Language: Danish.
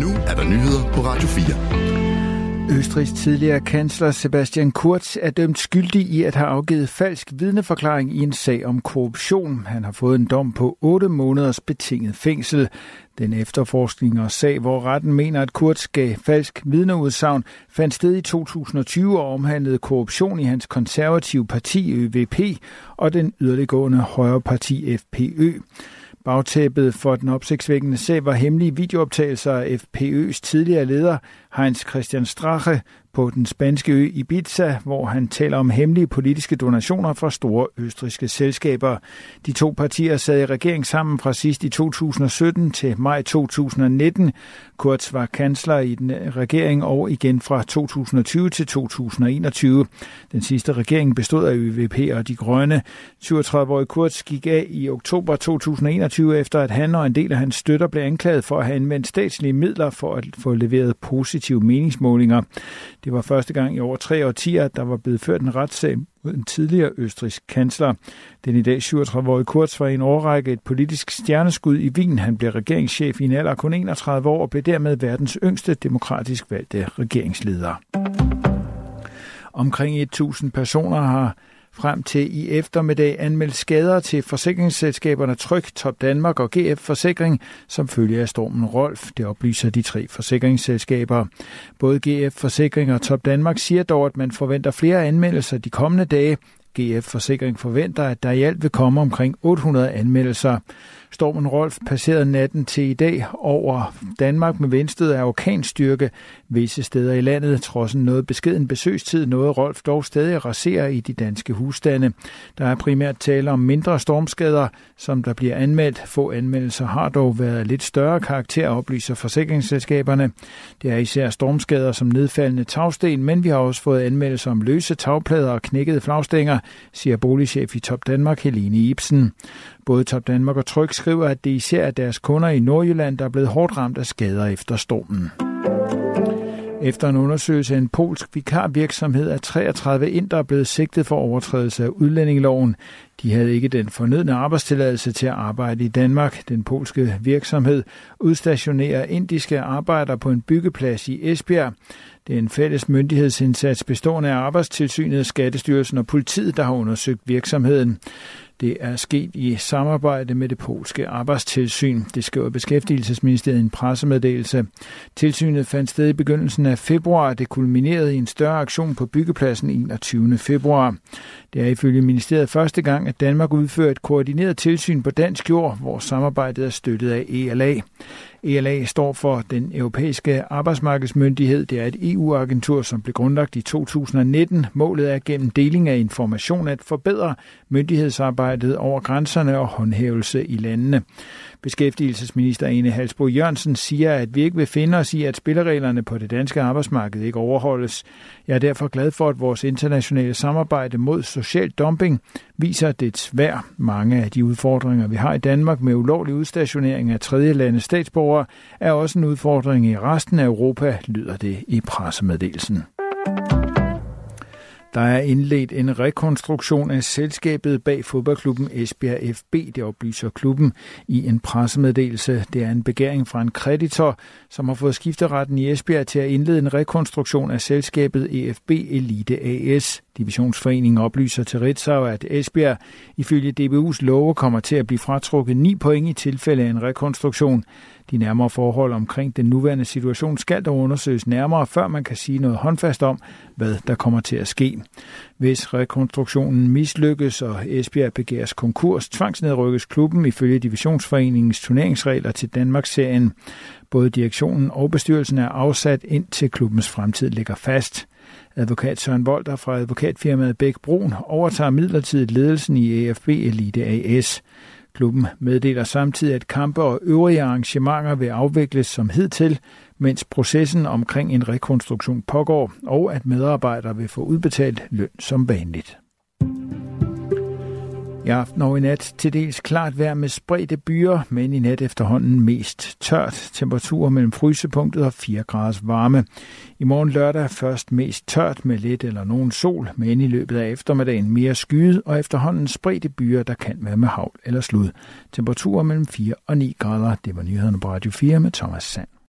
Nu er der nyheder på Radio 4. Østrigs tidligere kansler Sebastian Kurz er dømt skyldig i at have afgivet falsk vidneforklaring i en sag om korruption. Han har fået en dom på 8 måneders betinget fængsel. Den efterforskning og sag, hvor retten mener, at Kurz gav falsk vidneudsagn, fandt sted i 2020 og omhandlede korruption i hans konservative parti ÖVP og den yderliggående højre parti FPØ. Bagtæppet for den opsigtsvækkende sag var hemmelige videooptagelser af FPØ's tidligere leder Heinz Christian Strache på den spanske ø Ibiza, hvor han taler om hemmelige politiske donationer fra store østriske selskaber. De to partier sad i regering sammen fra sidst i 2017 til maj 2019. Kurz var kansler i den øh, regering og igen fra 2020 til 2021. Den sidste regering bestod af ÖVP og De Grønne. 37-årige Kurz gik af i oktober 2021 efter at han og en del af hans støtter blev anklaget for at have anvendt statslige midler for at få leveret positive meningsmålinger. Det var første gang i over tre årtier, at der var blevet ført en retssag mod en tidligere østrisk kansler. Den i dag 37-årige Kurz var i en årrække et politisk stjerneskud i Wien. Han blev regeringschef i en alder kun 31 år og blev dermed verdens yngste demokratisk valgte regeringsleder. Omkring 1000 personer har frem til i eftermiddag anmeldt skader til forsikringsselskaberne Tryg, Top Danmark og GF Forsikring, som følge af stormen Rolf. Det oplyser de tre forsikringsselskaber. Både GF Forsikring og Top Danmark siger dog, at man forventer flere anmeldelser de kommende dage. GF Forsikring forventer, at der i alt vil komme omkring 800 anmeldelser. Stormen Rolf passerede natten til i dag over Danmark med vindstød af orkanstyrke. Visse steder i landet, trods en noget beskeden besøgstid, nåede Rolf dog stadig raserer i de danske husstande. Der er primært tale om mindre stormskader, som der bliver anmeldt. Få anmeldelser har dog været lidt større karakter, oplyser forsikringsselskaberne. Det er især stormskader som nedfaldende tagsten, men vi har også fået anmeldelser om løse tagplader og knækkede flagstænger, siger boligchef i Top Danmark Helene Ibsen. Både Top Danmark og Tryg skriver, at det især er deres kunder i Nordjylland, der er blevet hårdt ramt af skader efter stormen. Efter en undersøgelse af en polsk vikarvirksomhed er 33 indre blevet sigtet for overtrædelse af udlændingeloven. De havde ikke den fornødne arbejdstilladelse til at arbejde i Danmark. Den polske virksomhed udstationerer indiske arbejdere på en byggeplads i Esbjerg. Det er en fælles myndighedsindsats bestående af Arbejdstilsynet, Skattestyrelsen og politiet, der har undersøgt virksomheden. Det er sket i samarbejde med det polske arbejdstilsyn. Det skriver Beskæftigelsesministeriet i en pressemeddelelse. Tilsynet fandt sted i begyndelsen af februar. Det kulminerede i en større aktion på byggepladsen 21. februar. Det er ifølge ministeriet første gang, at Danmark udfører et koordineret tilsyn på dansk jord, hvor samarbejdet er støttet af ELA. ELA står for den europæiske arbejdsmarkedsmyndighed. Det er et EU-agentur, som blev grundlagt i 2019. Målet er gennem deling af information at forbedre myndighedsarbejdet over grænserne og håndhævelse i landene. Beskæftigelsesminister Ene Halsbo Jørgensen siger, at vi ikke vil finde os i, at spillereglerne på det danske arbejdsmarked ikke overholdes. Jeg er derfor glad for, at vores internationale samarbejde mod social dumping viser det svær. Mange af de udfordringer, vi har i Danmark med ulovlig udstationering af tredje landes statsborgere, er også en udfordring i resten af Europa, lyder det i pressemeddelelsen. Der er indledt en rekonstruktion af selskabet bag fodboldklubben Esbjerg FB, det oplyser klubben i en pressemeddelelse. Det er en begæring fra en kreditor, som har fået skifteretten i Esbjerg til at indlede en rekonstruktion af selskabet EFB Elite AS. Divisionsforeningen oplyser til Ritzau, at Esbjerg ifølge DBU's love kommer til at blive fratrukket 9 point i tilfælde af en rekonstruktion. De nærmere forhold omkring den nuværende situation skal dog undersøges nærmere, før man kan sige noget håndfast om, hvad der kommer til at ske. Hvis rekonstruktionen mislykkes og Esbjerg begæres konkurs, tvangsnedrykkes klubben ifølge Divisionsforeningens turneringsregler til Danmarksserien. Både direktionen og bestyrelsen er afsat indtil klubbens fremtid ligger fast. Advokat Søren Volter fra advokatfirmaet Bæk Brun overtager midlertidigt ledelsen i AFB Elite AS. Klubben meddeler samtidig, at kampe og øvrige arrangementer vil afvikles som hidtil, mens processen omkring en rekonstruktion pågår, og at medarbejdere vil få udbetalt løn som vanligt. I aften og i nat til dels klart vejr med spredte byer, men i nat efterhånden mest tørt. Temperaturer mellem frysepunktet og 4 graders varme. I morgen lørdag først mest tørt med lidt eller nogen sol, men i løbet af eftermiddagen mere skyet og efterhånden spredte byer, der kan være med havl eller slud. Temperaturer mellem 4 og 9 grader. Det var nyhederne på Radio 4 med Thomas Sand.